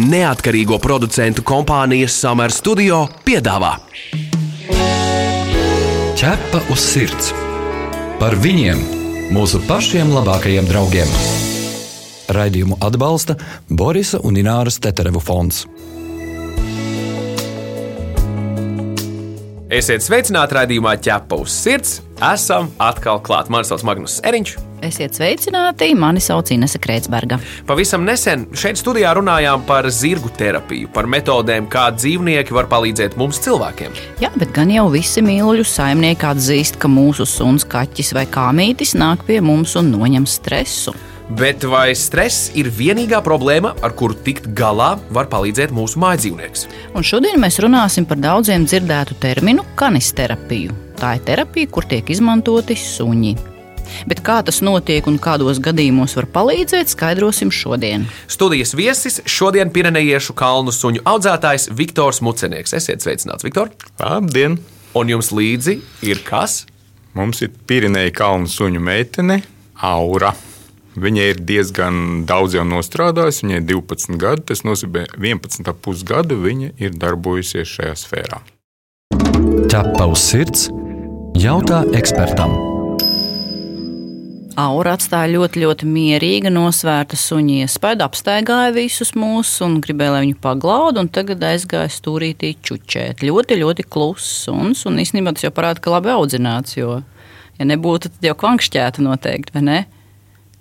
neatkarīgo producentu kompānijas Summer Studio piedāvā Ķepa uz sirds par viņiem, mūsu pašiem labākajiem draugiem. Raidījumu atbalsta Borisa un Ināras Teterevu fonds. Esiet sveicināti raidījumā ķepa uz sirds. Esam atkal klāt. Mani sauc Magnus Eriņš. Esiet sveicināti, mani sauc Inese Kreitsberga. Pavisam nesen šeit studijā runājām par zirgu terapiju, par metodēm, kā dzīvnieki var palīdzēt mums cilvēkiem. Jā, bet gan jau visi mīluļu saimnieki atzīst, ka mūsu suns, kaķis vai kāmītis nāk pie mums un noņem stresu. Bet vai stress ir vienīgā problēma, ar kuru tikt galā var palīdzēt mūsu mājdzīvnieks? Un šodien mēs runāsim par daudziem dzirdētu terminu kanisterapiju. Tā ir terapija, kur tiek izmantoti suņi. Bet kā tas notiek un kādos gadījumos var palīdzēt, skaidrosim šodien. Studijas viesis šodien Pirenejiešu kalnu suņu audzētājs Viktors Mucenieks. Esiet sveicināts, Viktor! Labdien! Un jums līdzi ir kas? Mums ir Pirenēja kalnu suņu meitene Aura. Viņa ir diezgan daudz jau nostrādājusi, viņai ir 12 gadi. Tas nozīmē, ka 11,5 gadu viņa ir darbojusies šajā sfērā. Ķepa uz sirds jautā ekspertam. Aura atstāja ļoti, ļoti mierīga, nosvērta suņa iespēja, apstaigāja visus mūsus un gribēja, lai viņu paglaudu, un tagad aizgāja stūrītī čučēt. Ļoti, ļoti kluss suns, un īstenībā tas jau parāda, ka labi audzināts, jo, ja nebūtu, tad jau kvankšķētu noteikti, vai ne?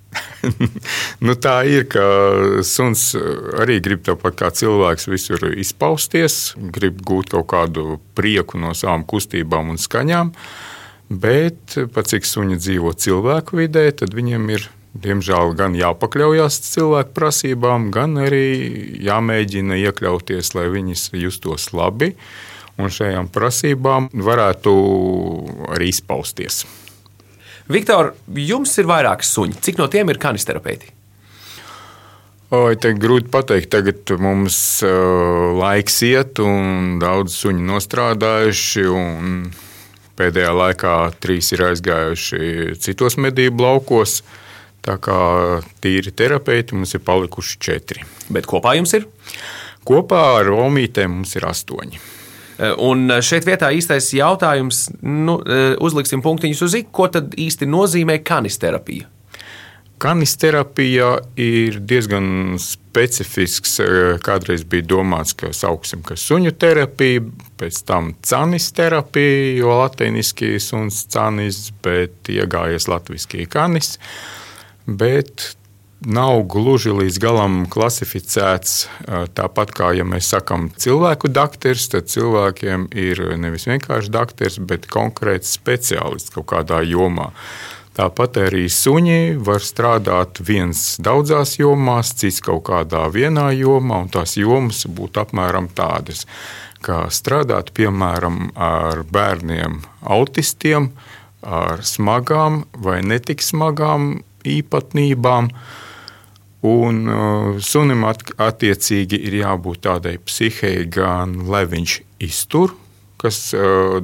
nu, tā ir, ka suns arī grib tāpat kā cilvēks visur izpausties, grib gūt kaut kādu prieku no savām kustībām un skaņām. Bet pat cik suņi dzīvo cilvēku vidē, tad viņiem ir diemžēl gan jāpakļaujas cilvēku prasībām, gan arī jāmēģina iekļauties, lai viņas justos labi un šajām prasībām varētu arī izpausties. Viktor, jums ir vairāki suņi. Cik no tiem ir kanisterapeiti? Oi, te grūti pateikt, tagad mums uh, laiks iet, un daudz suņu nostrādājuši. Pēdējā laikā trīs ir aizgājuši citos medību laukos. Tā kā tīri terapeiti mums ir palikuši četri. Bet kopā jums ir? Kopā ar Omītēm mums ir astoņi. Eh, un eh, šeit vietā īstais jautājums, nu, eh, uzliksim punktiņus uz ik, ko tad īsti nozīmē kanisterapija? Kanisterapija ir diezgan specifisks. Kādreiz bija domāts, ka sauksim, ka suņu terapija, pēc tam canis terapija, jo latīniski suns canis, bet iegājies latviski kanis. Bet nav gluži līdz galam klasificēts. Tāpat kā ja mēs sakām, cilvēku doktors, tad cilvēkiem ir nevis vienkārši doktors, bet konkrēts speciālists kaut kādā jomā. Tāpat arī suņi var strādāt viens daudzās jomās, cits kaut kādā vienā jomā, un tās jomas būtu apmēram tādas. Kā strādāt piemēram ar bērniem, autistiem, ar smagām vai netik smagām īpatnībām, Un uh, sunim at, attiecīgi ir jābūt tādai psihei, gan lai viņš iztur, kas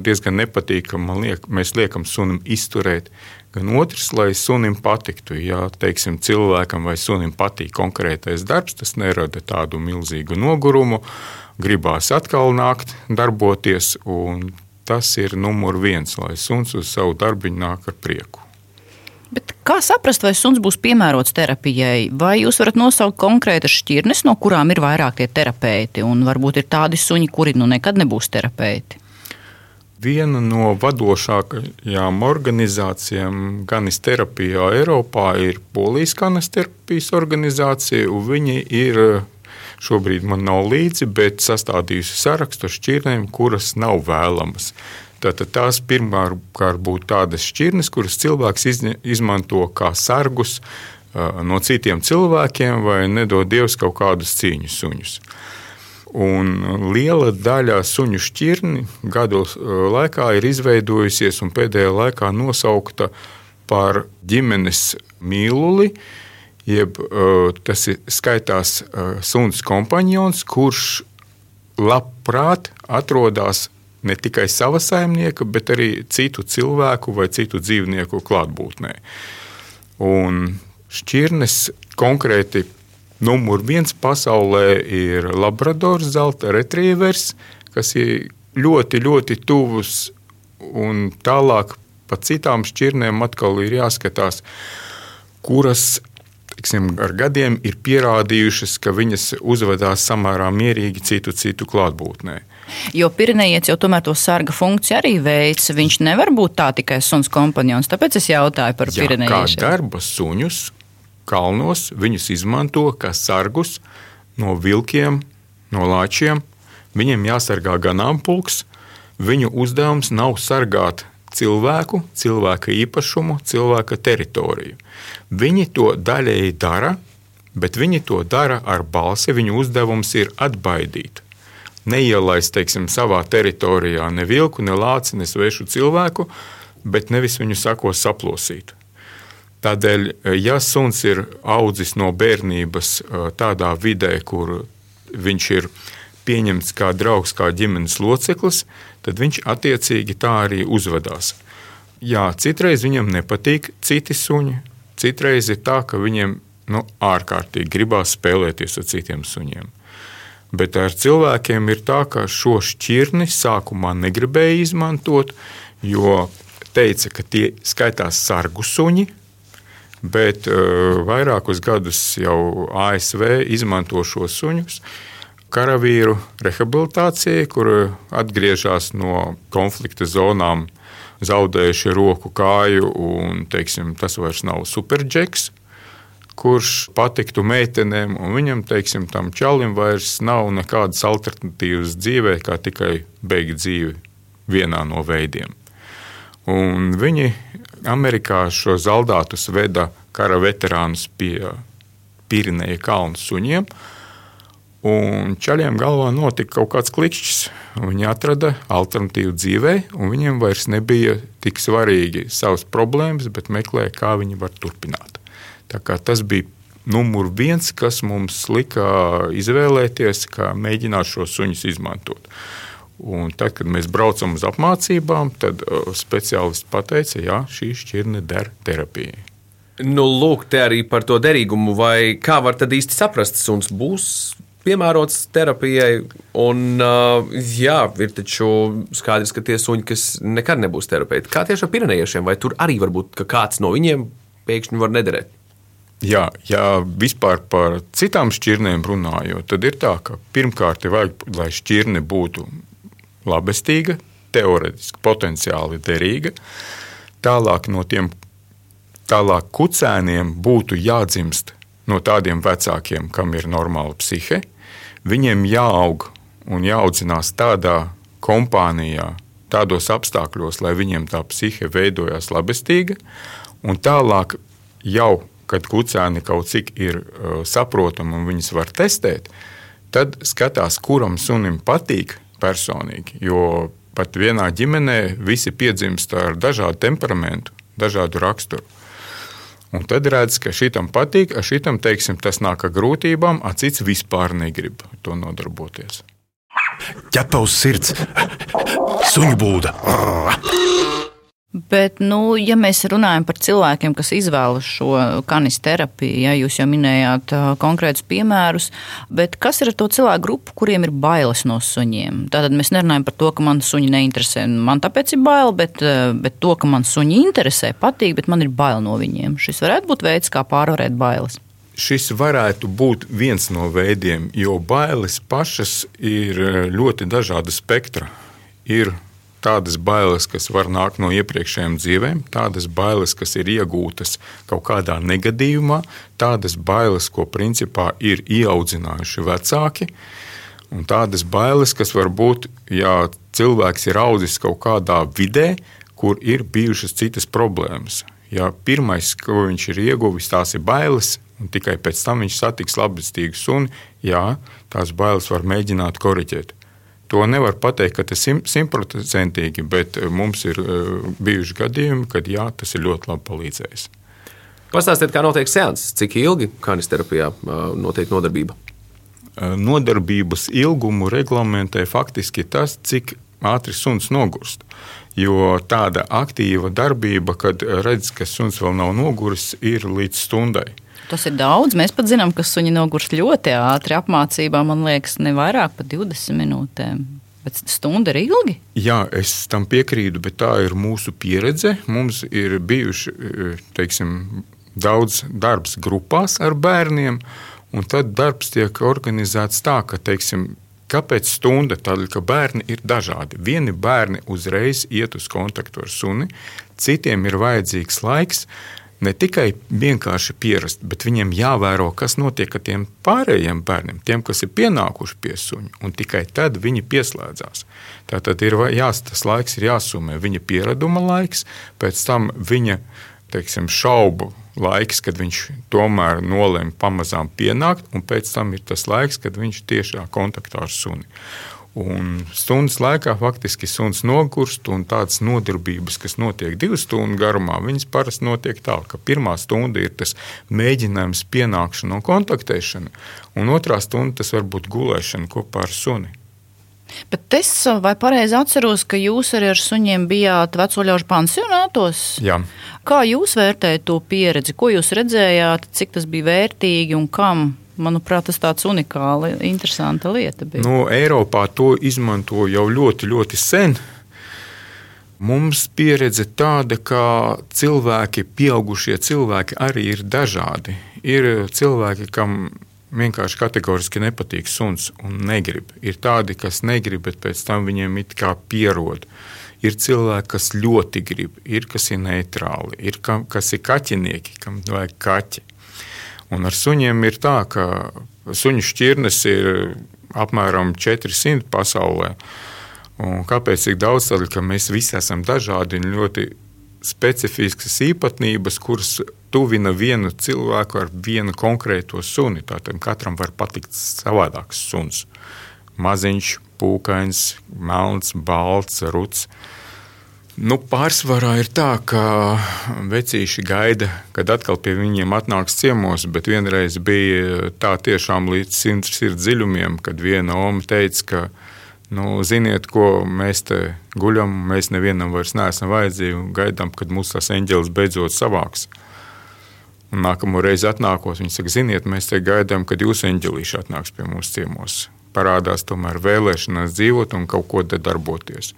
diezgan nepatīk, ka liek, mēs liekam sunim izturēt, gan otrs, lai sunim patiktu. Ja teiksim, cilvēkam vai sunim patīk konkrētais darbs, tas nerada tādu milzīgu nogurumu, gribās atkal nākt, darboties, tas ir numur viens, lai suns uz savu darbu nāk ar prieku. Bet kā saprast, vai suns būs piemērots terapijai? Vai jūs varat nosaukt konkrētas šķirnes, no kurām ir vairāk tie terapeiti, un varbūt ir tādi suņi, kuri nu nekad nebūs terapeiti? Viena no vadošākajām organizācijām ganisterapijā Eiropā ir Polijas ganisterapijas organizācija. Viņi ir šobrīd man nav līdzi, bet sastādījusi sarakstu ar šķirnēm, kuras nav vēlamas. Tātad tās pirmkārt būtu tādas šķirnes, kuras cilvēks izmanto kā sargus no citiem cilvēkiem, vai nedod Dievs kaut kādus cīņu suņus. Un liela daļa suņu šķirni gadu laikā ir izveidojusies un pēdējā laikā nosaukta par ģimenes mīluli, jeb tas ir skaitās suns kompanions, kurš labprāt atrodas ne tikai sava saimnieka, bet arī citu cilvēku vai citu dzīvnieku klātbūtnē. Un šķirnes konkrēti numur viens pasaulē ir Labradors, zelta retrievers, kas ir ļoti, ļoti tuvs un tālāk pa citām šķirnēm atkal ir jāskatās, kuras tiksim, ar gadiem ir pierādījušas, ka viņas uzvedās samērā mierīgi citu citu klātbūtnē. Jo Pirenejietis jau tomēr to sarga funkciju arī veids. Viņš nevar būt tā tikai suns kompanions. Tāpēc es jautāju par Pirenejiešu. Kā darba suņus kalnos viņus izmanto kā sargus no vilkiem, no lāčiem. Viņiem jāsargā ganāmpulks. Viņu uzdevums nav sargāt cilvēku, cilvēka īpašumu, cilvēka teritoriju. Viņi to daļēji dara, bet viņi to dara ar balsi. Viņu uzdevums ir atbaidīt. Neielaist teiksim, savā teritorijā ne vilku, ne lāci, ne svešu cilvēku, bet nevis viņu sakos saplosīt. Tādēļ, ja suns ir audzis no bērnības tādā vidē, kur viņš ir pieņemts kā draugs, kā ģimenes loceklis, tad viņš attiecīgi tā arī uzvedās. Jā, citreiz viņam nepatīk citi suņi, citreiz ir tā, ka viņiem nu, ārkārtīgi gribās spēlēties ar citiem suņiem. Bet ar cilvēkiem ir tā, ka šo šķirni sākumā negribēja izmantot, jo teica, ka tie skaitās sargu suņi, bet uh, vairākus gadus jau ASV izmanto šos suņus. Karavīru rehabilitācijai, kur atgriežas no konflikta zonām, zaudējuši roku, kāju, un teiksim, tas vairs nav superģeks, kurš patiktu meitenēm, un viņam, teiksim, tam čalim vairs nav nekādas alternatīvas dzīvē, kā tikai beigt dzīvi vienā no veidiem. Un viņi Amerikā šo zaldātus veda kara veterānus pie Pirinēja kalnu suņiem, Un čaļiem galvā notika kaut kāds klikšķis. Viņi atrada alternatīvu dzīvē, un viņiem vairs nebija tik svarīgi savas problēmas, bet meklēja, kā viņi var turpināt. Tas bija numur viens, kas mums lika izvēlēties, kā mēģināt šos suņus izmantot. Un tad, kad mēs braucam uz apmācībām, tad uh, speciālists pateica, ka šī šķirne der terapijai. Nu, lūk, te arī par to derīgumu, vai kā var tad īsti saprast, suns būs piemērots terapijai. Un, uh, jā, ir taču skaidrs, ka tie suņi, kas nekad nebūs terapeiti, kā tieši ar pirenējiešiem, vai tur arī var būt, kāds no viņiem pēkšņi var nederēt? Jā, ja vispār par citām šķirnēm runājot, tad ir tā, ka pirmkārt ir vajag, lai šķirne būtu labestīga, teorētiski potenciāli derīga. Tālāk no tiem tālāk kucēniem būtu jādzimst no tādiem vecākiem, kam ir normāla psihe, Viņiem jāaug un jāaudzinās tādā kompānijā, tādos apstākļos, lai viņiem tā psihe veidojās labestīga, un tālāk jau, kad kucēni kaut cik ir uh, saprotami un viņas var testēt, tad skatās, kuram sunim patīk personīgi. Jo pat vienā ģimenē visi piedzimst ar dažādu temperamentu, dažādu raksturu. Un tad redz, ka šitam patīk, a šitam teiksim, tas nāk ar grūtībām, a cits vispār negrib to nodarboties. Ķepa uz sirds, suņu būda. Bet, nu, ja mēs runājam par cilvēkiem, kas izvēlas šo kanisterapiju, ja jūs jau minējāt uh, konkrētus piemērus, bet kas ir ar to cilvēku grupu, kuriem ir bailes no suņiem? Tātad mēs nerunājam par to, ka man suņi neinteresē, man tāpēc ir bail, bet, uh, bet to, ka man suņi interesē, patīk, bet man ir bail no viņiem. Šis varētu būt veids, kā pārvarēt bailes. Šis varētu būt viens no veidiem, jo bailes pašas ir ļoti dažāda spektra. Ir tādas bailes, kas var nākt no iepriekšējām dzīvēm, tādas bailes, kas ir iegūtas kaut kādā negadījumā, tādas bailes, ko principā ir ieaudzinājuši vecāki, un tādas bailes, kas var būt, ja cilvēks ir audzis kaut kādā vidē, kur ir bijušas citas problēmas. Ja pirmais, ko viņš ir ieguvis, tās ir bailes, un tikai pēc tam viņš satiks labestīgu suni, jā, tās bailes var mēģināt koriģēt. To nevar pateikt, ka tas ir simtprocentīgi, bet eh, mums ir eh, bijuši gadījumi, kad jā, tas ir ļoti labi palīdzējis. Pastāstiet, kā notiek seanss, cik ilgi kanisterapijā notiek nodarbība? Nodarbības ilgumu reglamentē faktiski tas, cik ātri suns nogurst. Jo tāda aktīva darbība, kad redz, ka suns vēl nav noguris, ir līdz stundai. Tas ir daudz. Mēs pat zinām, ka suņi nogurst ļoti ātri apmācībā. Man liekas, ne vairāk par 20 minūtēm. Bet stunda ir ilgi. Jā, es tam piekrītu, bet tā ir mūsu pieredze. Mums ir bijuši teiksim, daudz darbs grupās ar bērniem, un tad darbs tiek organizēts tā, ka teiksim, Kāpēc stunda? Tādēļ, ka bērni ir dažādi. Vieni bērni uzreiz iet uz kontaktu ar suni, citiem ir vajadzīgs laiks, ne tikai vienkārši pierast, bet viņiem jāvēro, kas notiek ar tiem pārējiem bērniem, tiem, kas ir pienākuši pie suņa, un tikai tad viņi pieslēdzās. Tā tad ir jās, tas laiks ir jāsumē viņa piereduma laiks, pēc tam viņa teiksim, šaubu laiks, kad viņš tomēr nolēma pamazām pienākt, un pēc tam ir tas laiks, kad viņš tiešā kontaktā ar suni. Un stundas laikā faktiski suns nogurst, un tādas nodarbības, kas notiek divu stundu garumā, viņas parasti notiek tā, ka pirmā stunda ir tas mēģinājums, pienākšana un kontaktēšana, un otrā stunda tas var būt gulēšana kopā ar suni. Bet es vai pareizi atceros, ka jūs arī ar suņiem bijāt vecoļaužu pansionātos? Jā. Kā jūs vērtējat to pieredzi? Ko jūs redzējāt, cik tas bija vērtīgi un kam? Manuprāt, tas tāds unikāli, interesanta lieta bija. Nu, Eiropā to izmanto jau ļoti, ļoti sen. Mums pieredze tāda, ka cilvēki, pieaugušie cilvēki arī ir dažādi. Ir cilvēki, kam vienkārši kategoriski nepatīk suns un negrib. Ir tādi, kas negrib, bet pēc tam viņiem it kā pierod. Ir cilvēki, kas ļoti grib, ir kas ir neitrāli, ir kam, kas ir kaķinieki, kam vajag kaķi. Un ar suņiem ir tā, ka suņu šķirnes ir apmēram 400 pasaulē. Un kāpēc tik daudz? Tādēļ, ka mēs visi esam dažādi un ļoti specifiskas īpatnības, kuras tuvina vienu cilvēku ar vienu konkrēto suni. Tātad katram var patikt savādāks suns. Maziņš, pūkains, melns, balts, ruds. Nu, pārsvarā ir tā, ka vecīši gaida, kad atkal pie viņiem atnāks ciemos, bet vienreiz bija tā tiešām līdz simts sirds dziļumiem, kad viena oma teica, ka, nu, ziniet, ko mēs te guļam, mēs nevienam vairs neesam vajadzīgi un gaidām, kad mūsu tas eņģelis beidzot savāks. Un nākamo reizi atnākot, viņi saka, ziniet, mēs te gaidām, kad jūsu eņģelīši atnāks pie mums ciemos. Parādās tomēr vēlēšanās dzīvot un kaut ko darboties.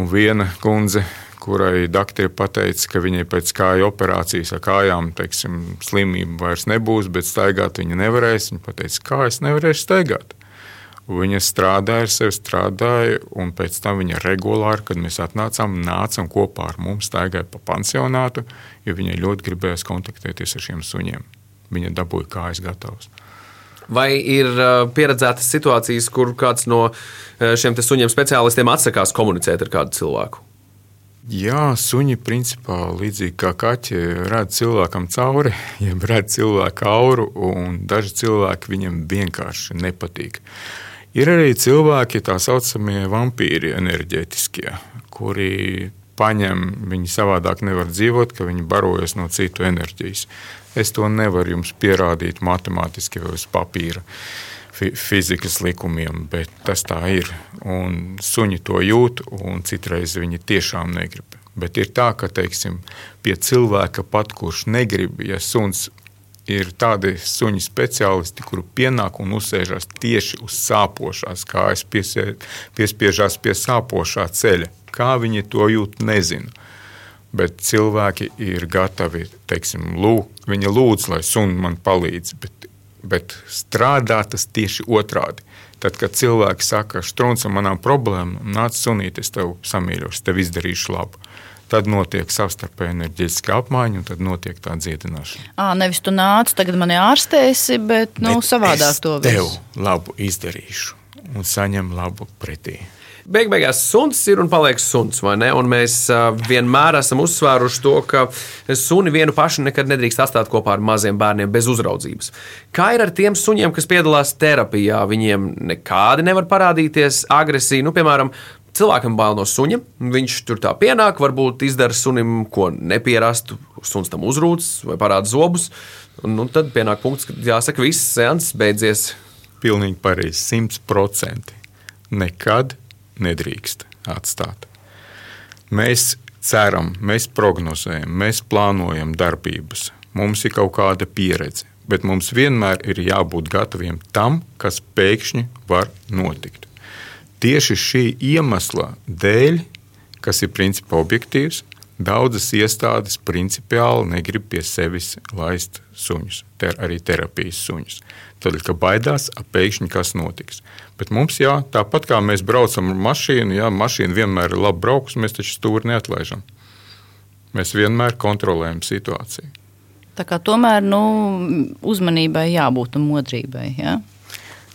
Un viena kundze, kurai doktori pateica, ka viņai pēc kāju operācijas ar kājām teiksim, slimība vairs nebūs, bet staigāt viņa nevarēs. Viņa teica, kā es nevarēšu staigāt. Viņa strādāja ar sevi, strādāja, un pēc tam viņa regulāri, kad mēs atnācām, nācām kopā ar mums, staigāja pa pansionātu, jo viņai ļoti gribējās kontaktēties ar šiem suņiem. Viņa dabūja kājas gatavas. Vai ir uh, pieredzētas situācijas, kur kāds no uh, šiem suņiem speciālistiem atsakās komunicēt ar kādu cilvēku? Jā, suņi principā līdzīgi kā kaķi redz cilvēkam cauri, jeb redz cilvēku auru, un daži cilvēki viņam vienkārši nepatīk. Ir arī cilvēki, tā saucamie vampīri, enerģētiskie, kuri paņem, viņi savādāk nevar dzīvot, ka viņi barojas no citu enerģijas. Es to nevaru jums pierādīt matemātiski vai uz papīra fizikas likumiem, bet tas tā ir. Un suņi to jūt, un citreiz viņi tiešām negrib. Bet ir tā, ka teiksim, pie cilvēka pat, kurš negrib, ja suns ir tādi suņu speciālisti, kuri pienāk un uzsēžas tieši uz sāpošās kājas, piespiežās pie sāpošā ceļa. Kā viņi to jūt, nezinu bet cilvēki ir gatavi, teiksim, lūgt, viņa lūdz, lai suns man palīdz, bet, bet strādā tas tieši otrādi. Tad, kad cilvēki saka, strūns ar manām problēmām, nāc sunīt, es tev samīļošu, tev izdarīšu labu. Tad notiek savstarpēja enerģētiskā apmaiņa, un tad notiek tā dziedināšana. À, nevis tu nāc, tagad mani ārstēsi, bet, nu, bet savādāk to visu. Tev labu izdarīšu un saņem labu pretī. Beig beigās suns ir un paliek suns? Un mēs vienmēr esam uzsvēruši to, ka suni vienu pašu nekad nedrīkst atstāt kopā ar maziem bērniem bez uzraudzības. Kā ir ar tiem suņiem, kas piedalās terapijā? Viņiem nekādi nevar parādīties agresija. Nu, piemēram, cilvēkam bail no suņa. Viņš tur tā pienāk, varbūt izdara sunim ko nepierastu. Suns tam uzrūc vai parāda zobus. Un, un tad pienāk punkts, kad jāsaka, viss seanss beidzies. Pilnīgi pareizi, simt procenti. Nekad nedrīkst atstāt. Mēs ceram, mēs prognozējam, mēs plānojam darbības, mums ir kaut kāda pieredze. Bet mums vienmēr ir jābūt gataviem tam, kas pēkšņi var notikt. Tieši šī iemesla dēļ, kas ir principā objektīvs, daudzas iestādes principiāli negrib pie sevis laist suņus, ter, arī terapijas suņus. Tad, kad baidās, pēkšņi kas notiks. Bet mums, jā, tāpat kā mēs braucam ar mašīnu, jā, mašīna vienmēr ir labi braukus, mēs taču stūri neatlaižam. Mēs vienmēr kontrolējam situāciju. Tā kā tomēr nu, uzmanībai jābūt un modrībai. Ja?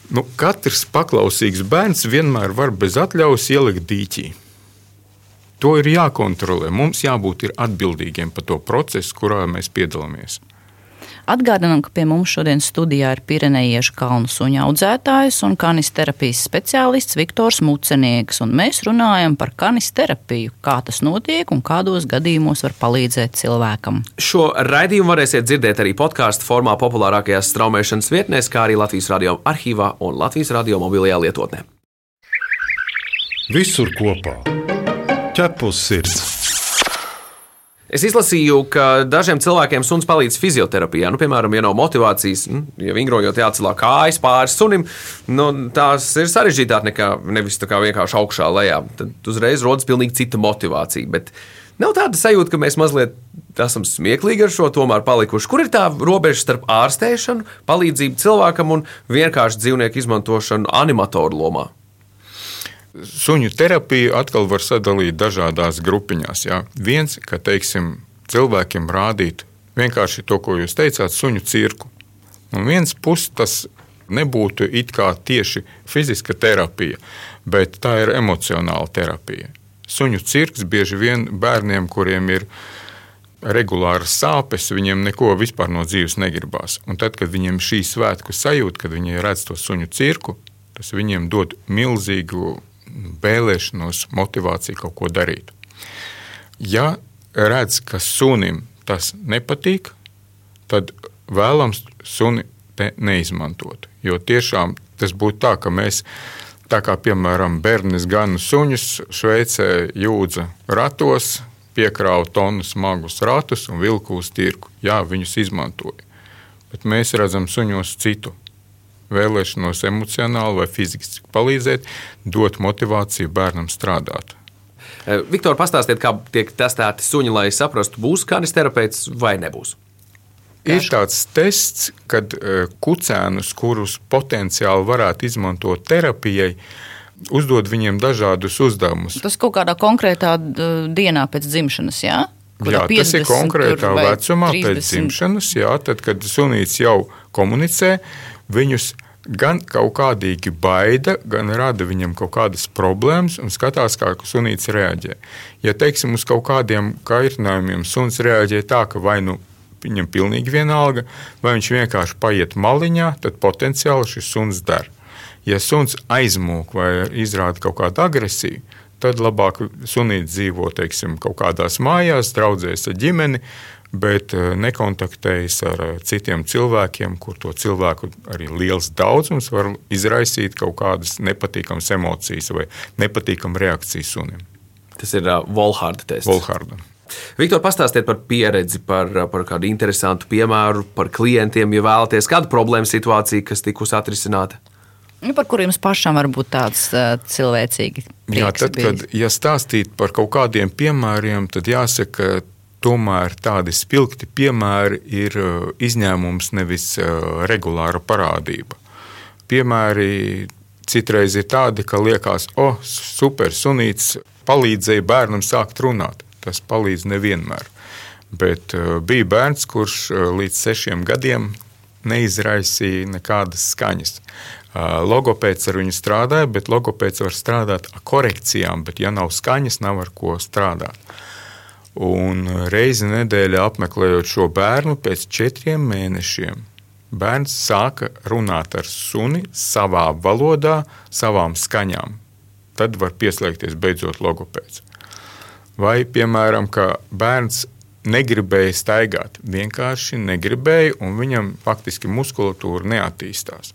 Nu, katrs paklausīgs bērns vienmēr var bez atļaujas ielikt dīķī. To ir jākontrolē. Mums jābūt atbildīgiem par to procesu, kurā mēs piedalāmies. Atgādinām, ka pie mums šodien studijā ir Pirenejiešu kalnu suņa audzētājs un kanis terapijas speciālists Viktors Mucenieks. Mēs runājam par kanis terapiju, kā tas notiek un kādos gadījumos var palīdzēt cilvēkam. Šo raidījumu varēsiet dzirdēt arī podkāstu formā populārākajās straumēšanas vietnēs, kā arī Latvijas radio arhīvā un Latvijas radio mobilajā lietotnē. Visur kopā - ķepus sirds! Es izlasīju, ka dažiem cilvēkiem suns palīdz fizioterapijā. Nu, piemēram, ja nav motivācijas, nu, ja vingrojot jācelā kājas pāris sunim, nu, tās ir sarežģītāk nekā nevis vienkārši augšā lejā. Tad uzreiz rodas pilnīgi cita motivācija. Bet nav tāda sajūta, ka mēs mazliet esam smieklīgi ar šo tomēr palikuši. Kur ir tā robeža starp ārstēšanu, palīdzību cilvēkam un vienkārši dzīvnieku izmantošanu animatoru lomā? Suņu terapiju atkal var sadalīt dažādās grupiņās. Jā. Viens, ka teiksim, cilvēkiem rādīt vienkārši to, ko jūs teicāt, suņu cirku. Un viens puses tas nebūtu it kā tieši fiziska terapija, bet tā ir emocionāla terapija. Suņu cirks bieži vien bērniem, kuriem ir regulāras sāpes, viņiem neko vispār no dzīves negribās. Un tad, kad viņiem šī svētku sajūta, kad viņi redz to suņu cirku, tas viņiem dod milzīgu vēlēšanos, motivāciju kaut ko darīt. Ja redz, ka sunim tas nepatīk, tad vēlams suni neizmantot. Jo tiešām tas būtu tā, ka mēs, tā kā piemēram bērnis gan suņus Šveicē jūdza ratos, piekrāva tonu smagus ratus un vilku uz tirku. Jā, viņus izmantoja. Bet mēs redzam suņos citu vēlēšanos emocionāli vai fiziski palīdzēt, dot motivāciju bērnam strādāt. Eh, Viktor, pastāstiet, kā tiek testēti suņi, lai saprastu, būs kanis terapeits vai nebūs. Ir tāds tests, kad eh, kucēnus, kurus potenciāli varētu izmantot terapijai, uzdod viņiem dažādus uzdevumus. Tas kaut kādā konkrētā dienā pēc dzimšanas, jā? Jā, 50, tas ir konkrētā vecumā 30. pēc dzimšanas, jā, tad, kad sunīts jau komunicē, viņus gan kaut kādīgi baida, gan rada viņam kaut kādas problēmas un skatās, kā sunīts reaģē. Ja teiksim, uz kaut kādiem kaitinājumiem suns reaģē tā, ka vai nu viņam pilnīgi vienalga, vai viņš vienkārši paiet maliņā, tad potenciāli šis suns der. Ja suns aizmūk vai izrāda kaut kādu agresiju, tad labāk sunīts dzīvo teiksim, kaut kādās mājās, draudzēs ar ģimeni, bet eh, nekontaktējas ar eh, citiem cilvēkiem, kur to cilvēku arī liels daudzums var izraisīt kaut kādas nepatīkamas emocijas vai nepatīkamu reakciju sunim. Tas ir uh, Volhārda tests. Volhārda. Viktor, pastāstiet par pieredzi, par, par kādu interesantu piemēru, par klientiem, ja vēlaties kādu problēmu situāciju, kas tikusi atrisināta. Nu, par kuriem jums pašam var būt tāds uh, cilvēcīgs. Jā, tad, kad ja stāstīt par kaut kādiem piemēriem, tad jāsaka, ka tomēr tādi spilgti piemēri ir uh, izņēmums, nevis uh, regulāra parādība. Piemēri citreiz ir tādi, ka liekas, o, oh, super, sunīts palīdzēja bērnam sākt runāt. Tas palīdz nevienmēr. Bet uh, bija bērns, kurš līdz sešiem gadiem neizraisīja nekādas skaņas. Logopēds ar viņu strādāja, bet logopēds var strādāt ar korekcijām, bet ja nav skaņas, nav ar ko strādāt. Un reizi nedēļā apmeklējot šo bērnu, pēc četriem mēnešiem bērns sāka runāt ar suni savā valodā, savām skaņām. Tad var pieslēgties beidzot logopēds. Vai, piemēram, ka bērns negribēja staigāt, vienkārši negribēja, un viņam faktiski muskulatūra neattīstās.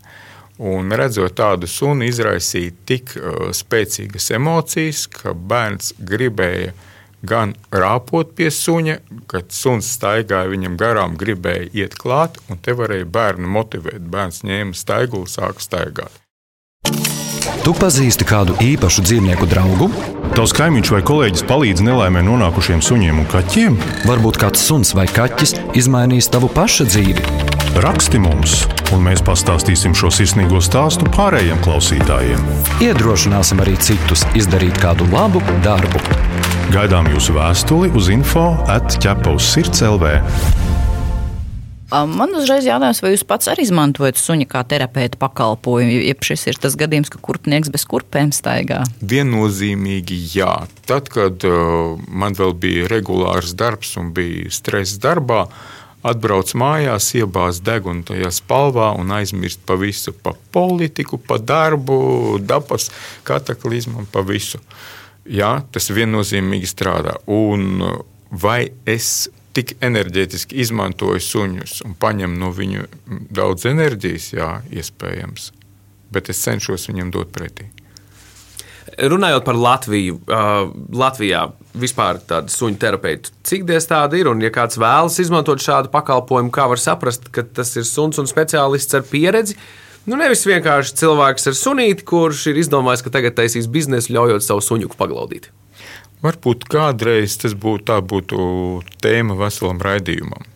Un redzot tādu sunu, izraisīja tik uh, spēcīgas emocijas, ka bērns gribēja uh, gan rāpot pie suņa, kad suns staigāja viņam garām, gribēja iet klāt, un te varēja bērnu motivēt. Bērns ņēma staigulu, sāka staigāt. Tu pazīsti kādu īpašu dzīvnieku draugu? Tavs kaimiņš vai kolēģis palīdz nelaimē nonākušiem suņiem un kaķiem? Varbūt kāds suns vai kaķis izmainīs tavu pašu dzīvi. Raksti mums, un mēs pastāstīsim šo sirsnīgo stāstu pārējiem klausītājiem. Iedrošināsim arī citus izdarīt kādu labu darbu. Gaidām jūsu vēstuli uz info atķepa uz sirds LV. Man uzreiz jautājums, vai jūs pats arī izmantojat suņa kā terapeita pakalpojumu, ja šis ir tas gadījums, ka kurpnieks bez kurpēm staigā? Viennozīmīgi jā. Tad, kad uh, man vēl bija regulārs darbs un bija stress darbā, atbrauc mājās, iebāz degunu tajā spalvā un aizmirst pa visu, pa politiku, pa darbu, dabas kataklizmu un pa visu. Jā, tas viennozīmīgi strādā. Un vai es tik enerģētiski izmantoju suņus un paņem no viņu daudz enerģijas, jā, iespējams. Bet es cenšos viņam dot pretī. Runājot par Latviju, uh, Latvijā vispār tāda suņu terapeita, cik diez tāda ir? Un, ja kāds vēlas izmantot šādu pakalpojumu, kā var saprast, ka tas ir suns un speciālists ar pieredzi? Nu, nevis vienkārši cilvēks ar sunīti, kurš ir izdomājis, ka tagad taisīs biznesu, ļaujot savu suņuku paglaudīt. Varbūt kādreiz tas būtu, tā būtu tēma veselam raidījumam.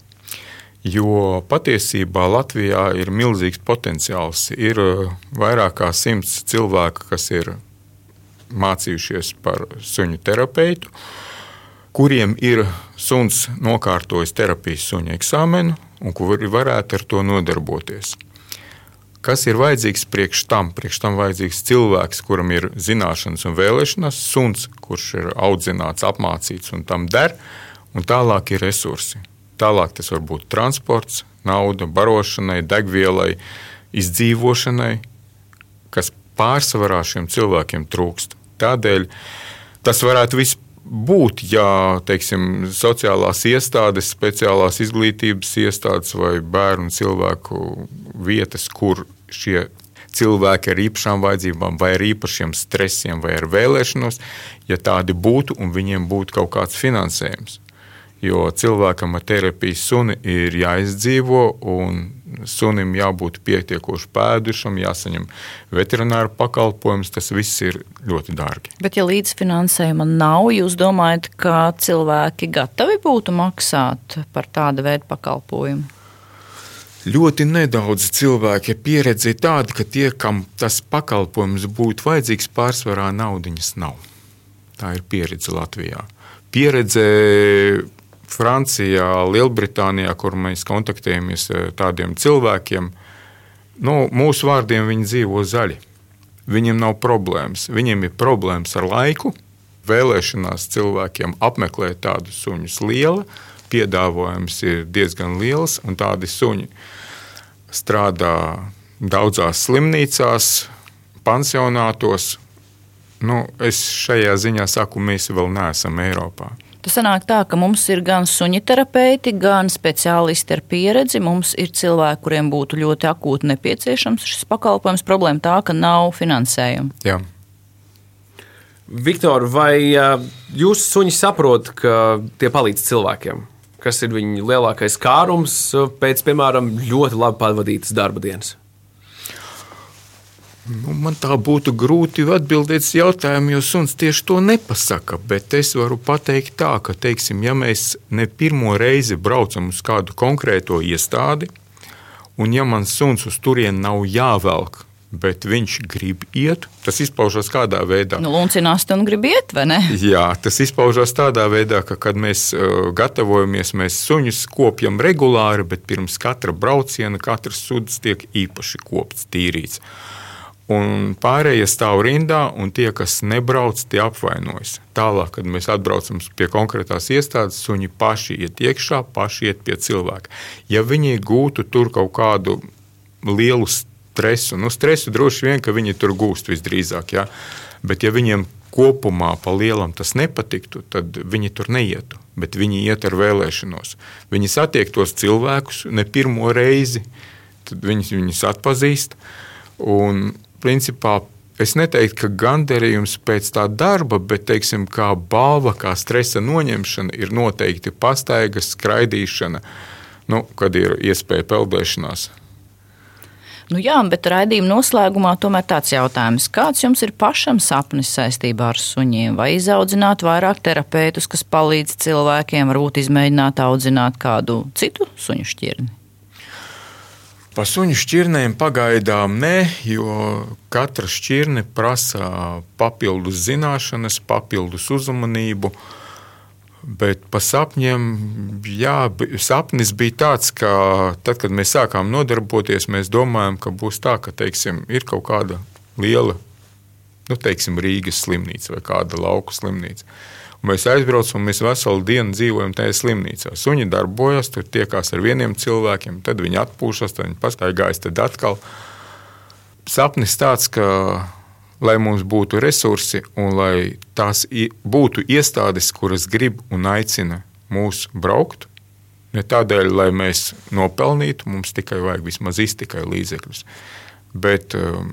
Jo patiesībā Latvijā ir milzīgs potenciāls. Ir uh, vairāk kā simts cilvēku, kas ir mācījušies par suņu terapeitu, kuriem ir suns nokārtojis terapijas suņa eksāmenu un kuri varētu ar to nodarboties. Kas ir vajadzīgs priekš tam? Priekš tam vajadzīgs cilvēks, kuram ir zināšanas un vēlēšanas, suns, kurš ir audzināts, apmācīts un tam der, un tālāk ir resursi. Tālāk tas var būt transports, nauda, barošanai, degvielai, izdzīvošanai, kas pārsvarā šiem cilvēkiem trūkst. Tādēļ tas varētu viss būt, ja teiksim, sociālās iestādes, speciālās izglītības iestādes vai bērnu cilvēku vietas, kur šie cilvēki ar īpašām vajadzībām, vai ar īpašiem stresiem, vai ar vēlēšanos, ja tādi būtu un viņiem būtu kaut kāds finansējums. Jo cilvēkam ar terapijas suni ir jāizdzīvo, un sunim jābūt pietiekoši pēdušam, jāsaņem veterināra pakalpojums. Tas viss ir ļoti dārgi. Bet, ja līdzfinansējuma nav, jūs domājat, ka cilvēki gatavi būtu maksāt par tādu veidu pakalpojumu? Ļoti nedaudz cilvēki ir pieredzi tādi, ka tie, kam tas pakalpojums būtu vajadzīgs, pārsvarā naudiņas nav. Tā ir pieredze Latvijā. Pieredze Francijā, Lielbritānijā, kur mēs kontaktējamies ar tādiem cilvēkiem, nu, mūsu vārdiem viņi dzīvo zaļi. Viņiem nav problēmas. Viņiem ir problēmas ar laiku, vēlēšanās cilvēkiem apmeklēt tādu suņus liela. Piedāvājums ir diezgan liels, un tādi suņi strādā daudzās slimnīcās, pansionātos. Nu, es šajā ziņā saku, mēs vēl neesam Eiropā. Tas sanāk tā, ka mums ir gan suņi terapeiti, gan speciālisti ar pieredzi. Mums ir cilvēki, kuriem būtu ļoti akūti nepieciešams šis pakalpojums. Problēma tā, ka nav finansējuma. Jā. Viktor, vai jūs suņi saprotat, ka tie palīdz cilvēkiem? Kas ir viņu lielākais kārums pēc, piemēram, ļoti labi pavadītas darba dienas? Nu, man tā būtu grūti atbildēt uz jautājumu, jo suns tieši to nepasaka. Bet es varu pateikt tā, ka, teiksim, ja mēs ne pirmo reizi braucam uz kādu konkrēto iestādi, un ja man suns uz turieni nav jāvelk, bet viņš grib iet, tas izpaužas kādā veidā. Nu, Luncinās, un grib iet, vai ne? Jā, tas izpaužas tādā veidā, ka, kad mēs uh, gatavojamies, mēs suņus kopjam regulāri, bet pirms katra brauciena katrs suds tiek īpaši kopts, tīrīts. Un pārējie stāv rindā, un tie, kas nebrauc, tie apvainojas. Tālāk, kad mēs atbraucam pie konkrētās iestādes, suņi paši iet iekšā, paši iet pie cilvēka. Ja viņi gūtu tur kaut kādu lielu stresu, nu, stresu droši vien, ka viņi tur gūst visdrīzāk, ja? bet ja viņiem kopumā pa lielam tas nepatiktu, tad viņi tur neietu. Bet viņi iet ar vēlēšanos. Viņi satiek tos cilvēkus ne pirmo reizi, tad viņus, viņus atpazīst. Un principā es neteiktu, ka gandarījums pēc tā darba, bet teiksim, kā balva, kā stresa noņemšana, ir noteikti pastaigas, skraidīšana, nu, kad ir iespēja peldēšanās. Nu jā, bet raidījuma noslēgumā tomēr tāds jautājums. Kāds jums ir pašam sapnis saistībā ar suņiem? Vai izaudzināt vairāk terapeitus, kas palīdz cilvēkiem, varbūt izmēģināt audzināt kādu citu suņu šķirni? Pa suņu šķirnēm pagaidām nē, jo katra šķirne prasa papildus zināšanas, papildus uzmanību. Bet par sapņiem, jā, sapnis bija tāds, ka tad, kad mēs sākām nodarboties, mēs domājam, ka būs tā, ka teiksim, ir kaut kāda liela, nu, teiksim, Rīgas slimnīca vai kāda lauku slimnīca. Mēs aizbraucam, mēs veselu dienu dzīvojam tajā slimnīcā. Suņi darbojas, tur tiekās ar vieniem cilvēkiem, tad viņi atpūšas, tad viņi pastaigājas, tad atkal. Sapnis tāds, ka lai mums būtu resursi un lai tās būtu iestādes, kuras grib un aicina mūs braukt. Ne tādēļ, lai mēs nopelnītu, mums tikai vajag vismaz iztikai līdzekļus. Bet um,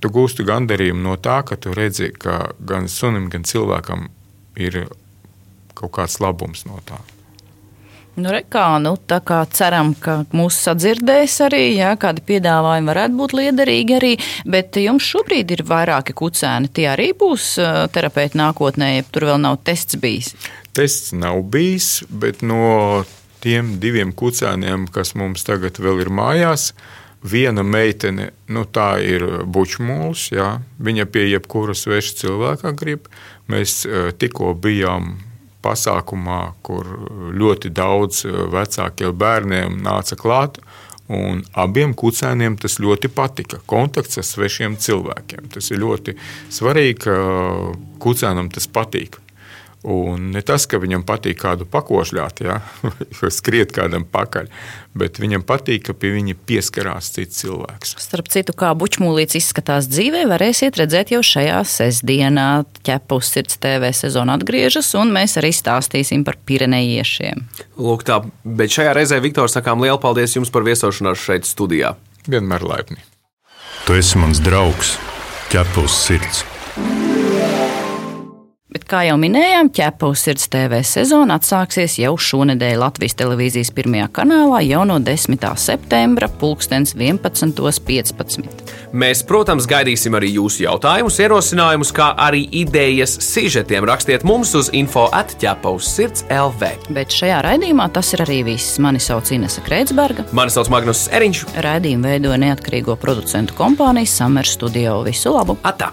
tu gūsti gandarījumu no tā, ka tu redzi, ka gan sunim, gan cilvēkam ir kaut kāds labums no tā. Nu, re, kā, nu, tā kā ceram, ka mūsu sadzirdēs arī, jā, kādi piedāvājumi varētu būt liederīgi arī, bet jums šobrīd ir vairāki kucēni. Tie arī būs terapeiti nākotnē, ja tur vēl nav tests bijis. Tests nav bijis, bet no tiem diviem kucēniem, kas mums tagad vēl ir mājās, viena meitene, nu, tā ir bučmūls, jā, viņa pie jebkura sveša cilvēka grib. Mēs e, tikko bijām pasākumā, kur ļoti daudz e, vecākiem bērniem nāca klāt. Un abiem kucēniem tas ļoti patika. Kontakts ar svešiem cilvēkiem. Tas ir ļoti svarīgi, ka kucēnam tas patīk. Un ne tas, ka viņam patīk kādu pakošļāt, ja, vai skriet kādam pakaļ, bet viņam patīk, ka pie viņa pieskarās cits cilvēks. Starp citu, kā bučmūlīts izskatās dzīvē, varēsiet redzēt jau šajā sestdienā. Ķepa uz sirds TV sezona atgriežas, un mēs arī stāstīsim par pirenejiešiem. Lūk, tā, bet šajā reizē, Viktor, sakām lielu paldies jums par viesošanos šeit studijā. Vienmēr laipni. Tu esi mans draugs, ķepa uz sirds. Bet, kā jau minējām, ķepa uz sirds TV sezona atsāksies jau šonadēļ Latvijas televīzijas pirmajā kanālā jau no 10. septembra, 11.15. Mēs, protams, gaidīsim arī jūsu jautājumus, ierosinājumus, kā arī idejas sižetiem. Rakstiet mums uz info atķepa uz sirds LV. Bet šajā raidījumā tas ir arī viss. Mani sauc Inese Kreitsberga. Mani sauc Magnus Eriņš. Raidījumu veidoja neatkarīgo producentu kompānija Summer Studio. Visu labu! Atā!